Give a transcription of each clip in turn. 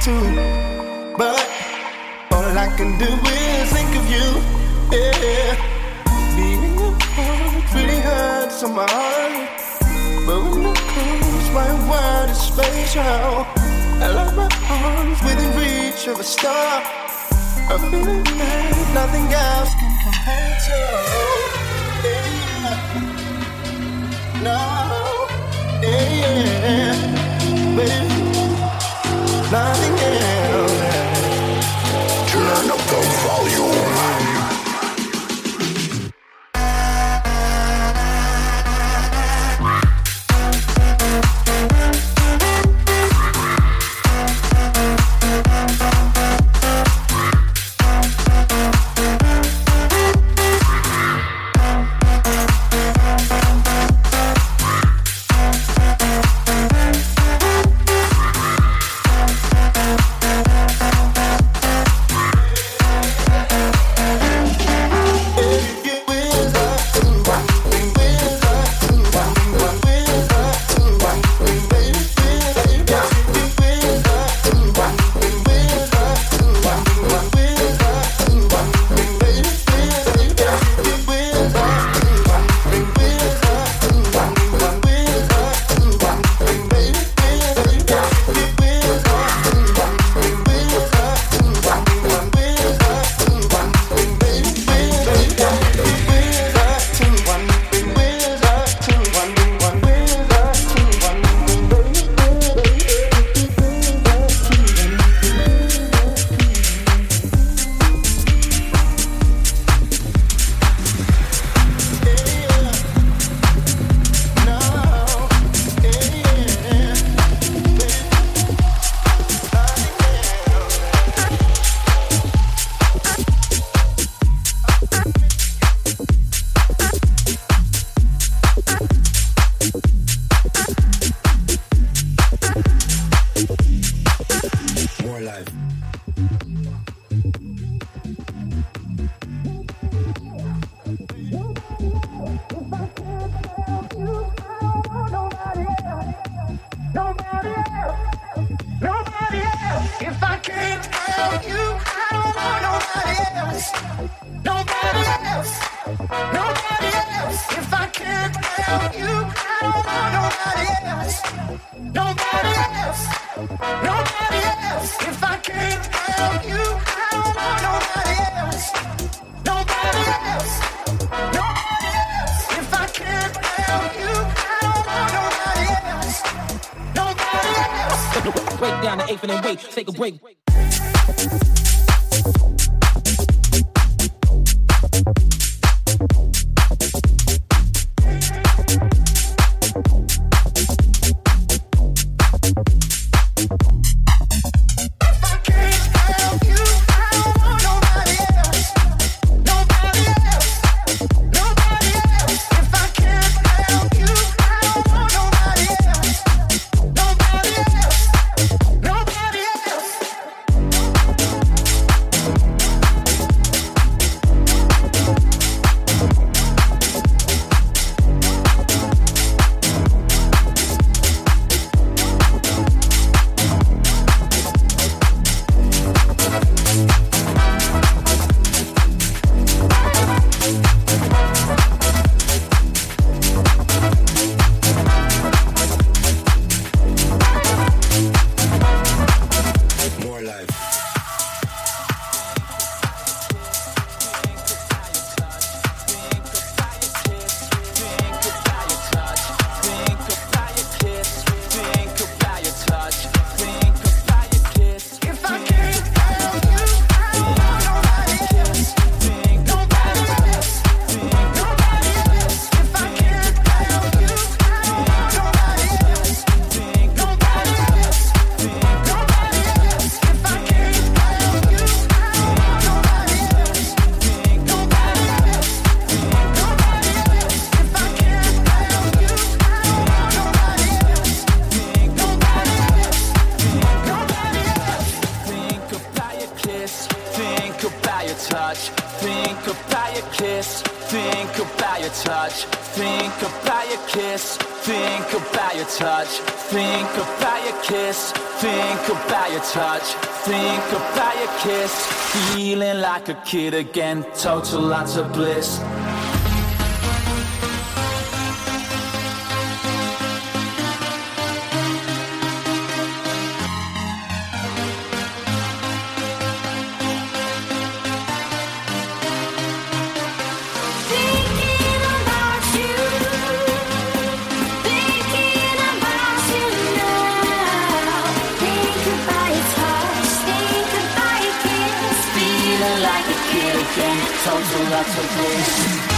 thing but all I can do is think of you. Yeah, being apart really hurts on my heart, but when you close, my world is spatial. I love my arms within reach of a star. A feeling that nothing else can compare to. Yeah. No, yeah, baby, nothing else. Turn up the volume. kid again, total lots of bliss. comes from outer space.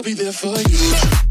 I'll be there for you.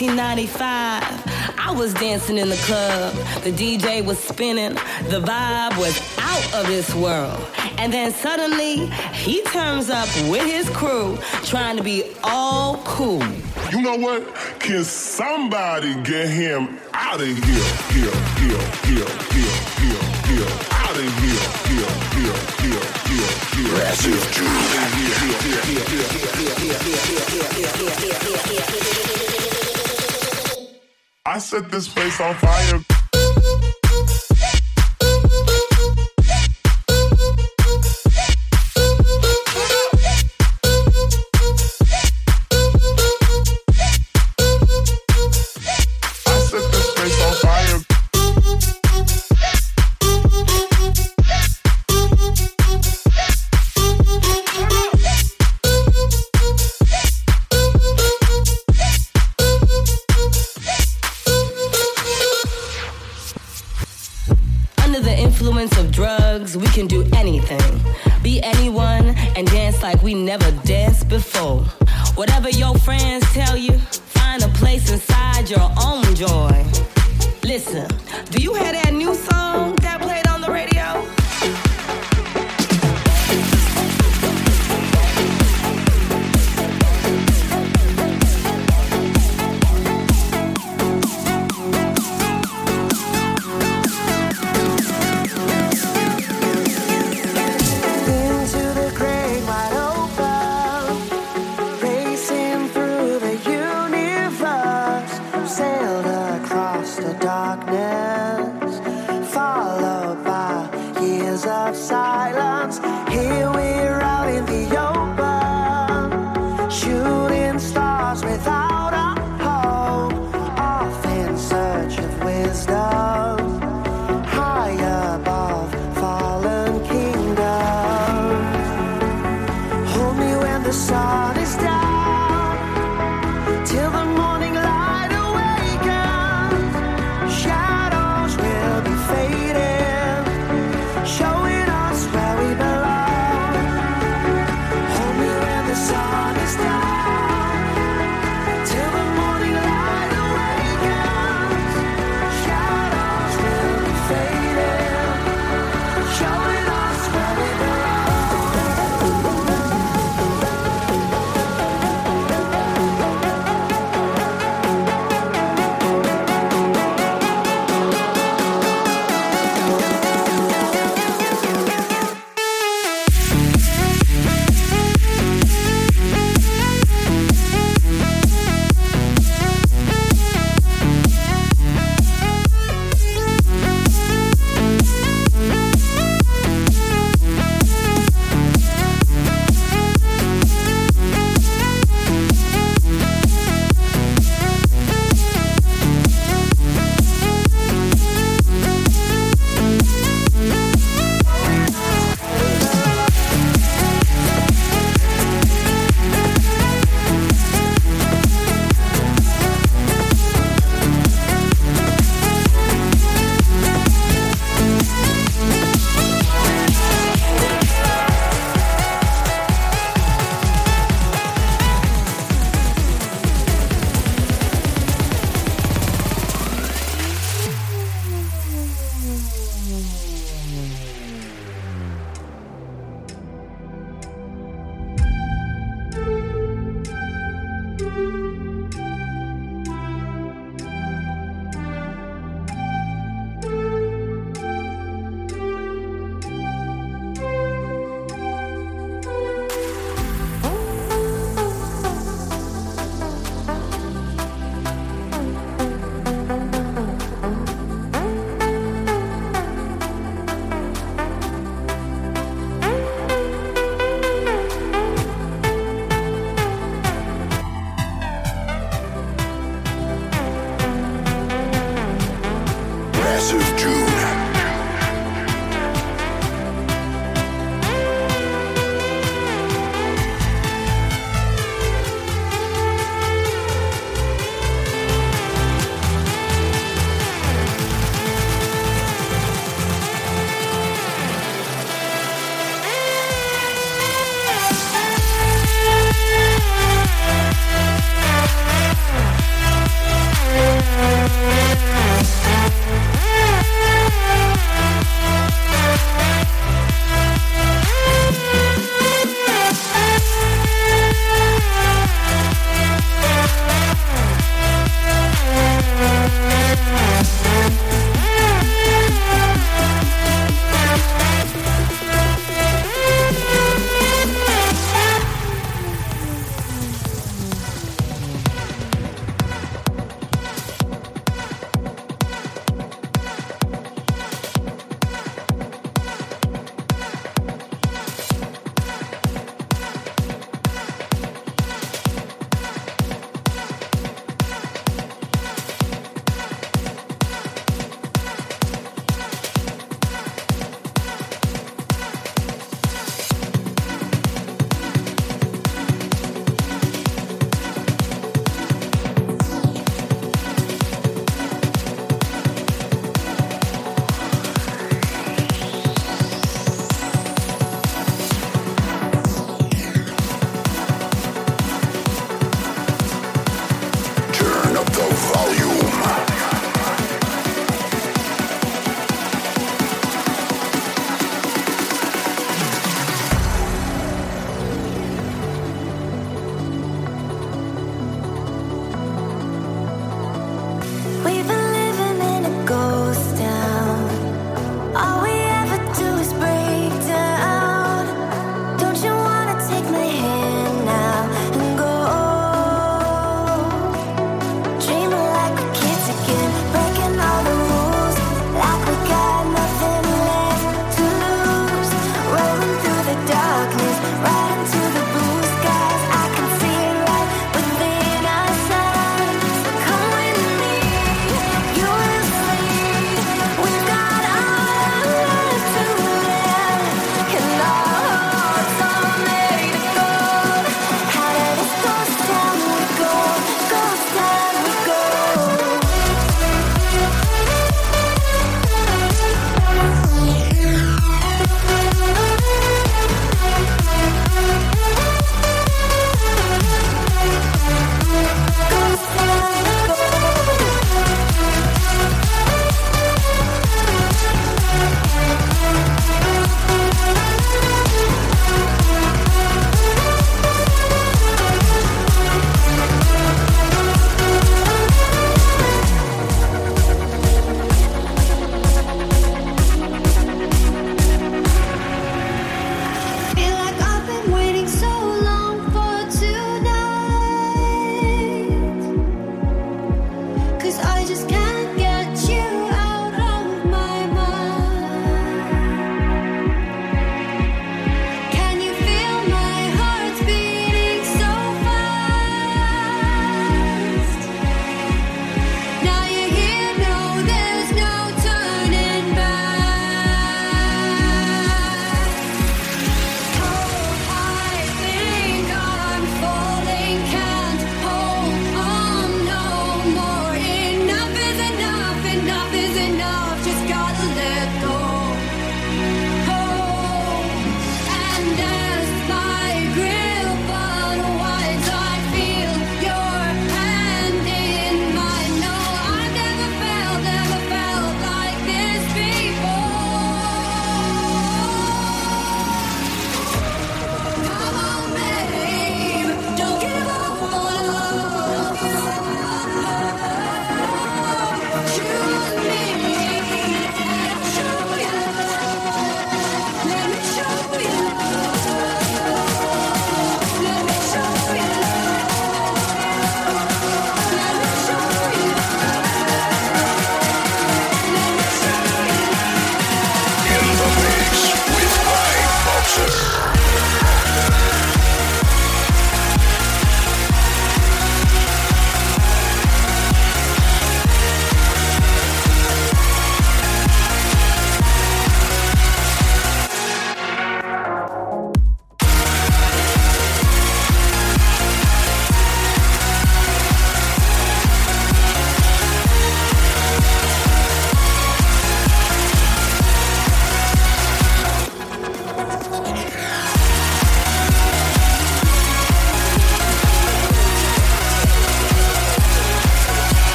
1995. I was dancing in the club. The DJ was spinning. The vibe was out of this world. And then suddenly, he turns up with his crew, trying to be all cool. You know what? Can somebody get him out of here? Here, here, here, here, here, here. Out of here, here, here, here, here, here. Massive I set this place on fire.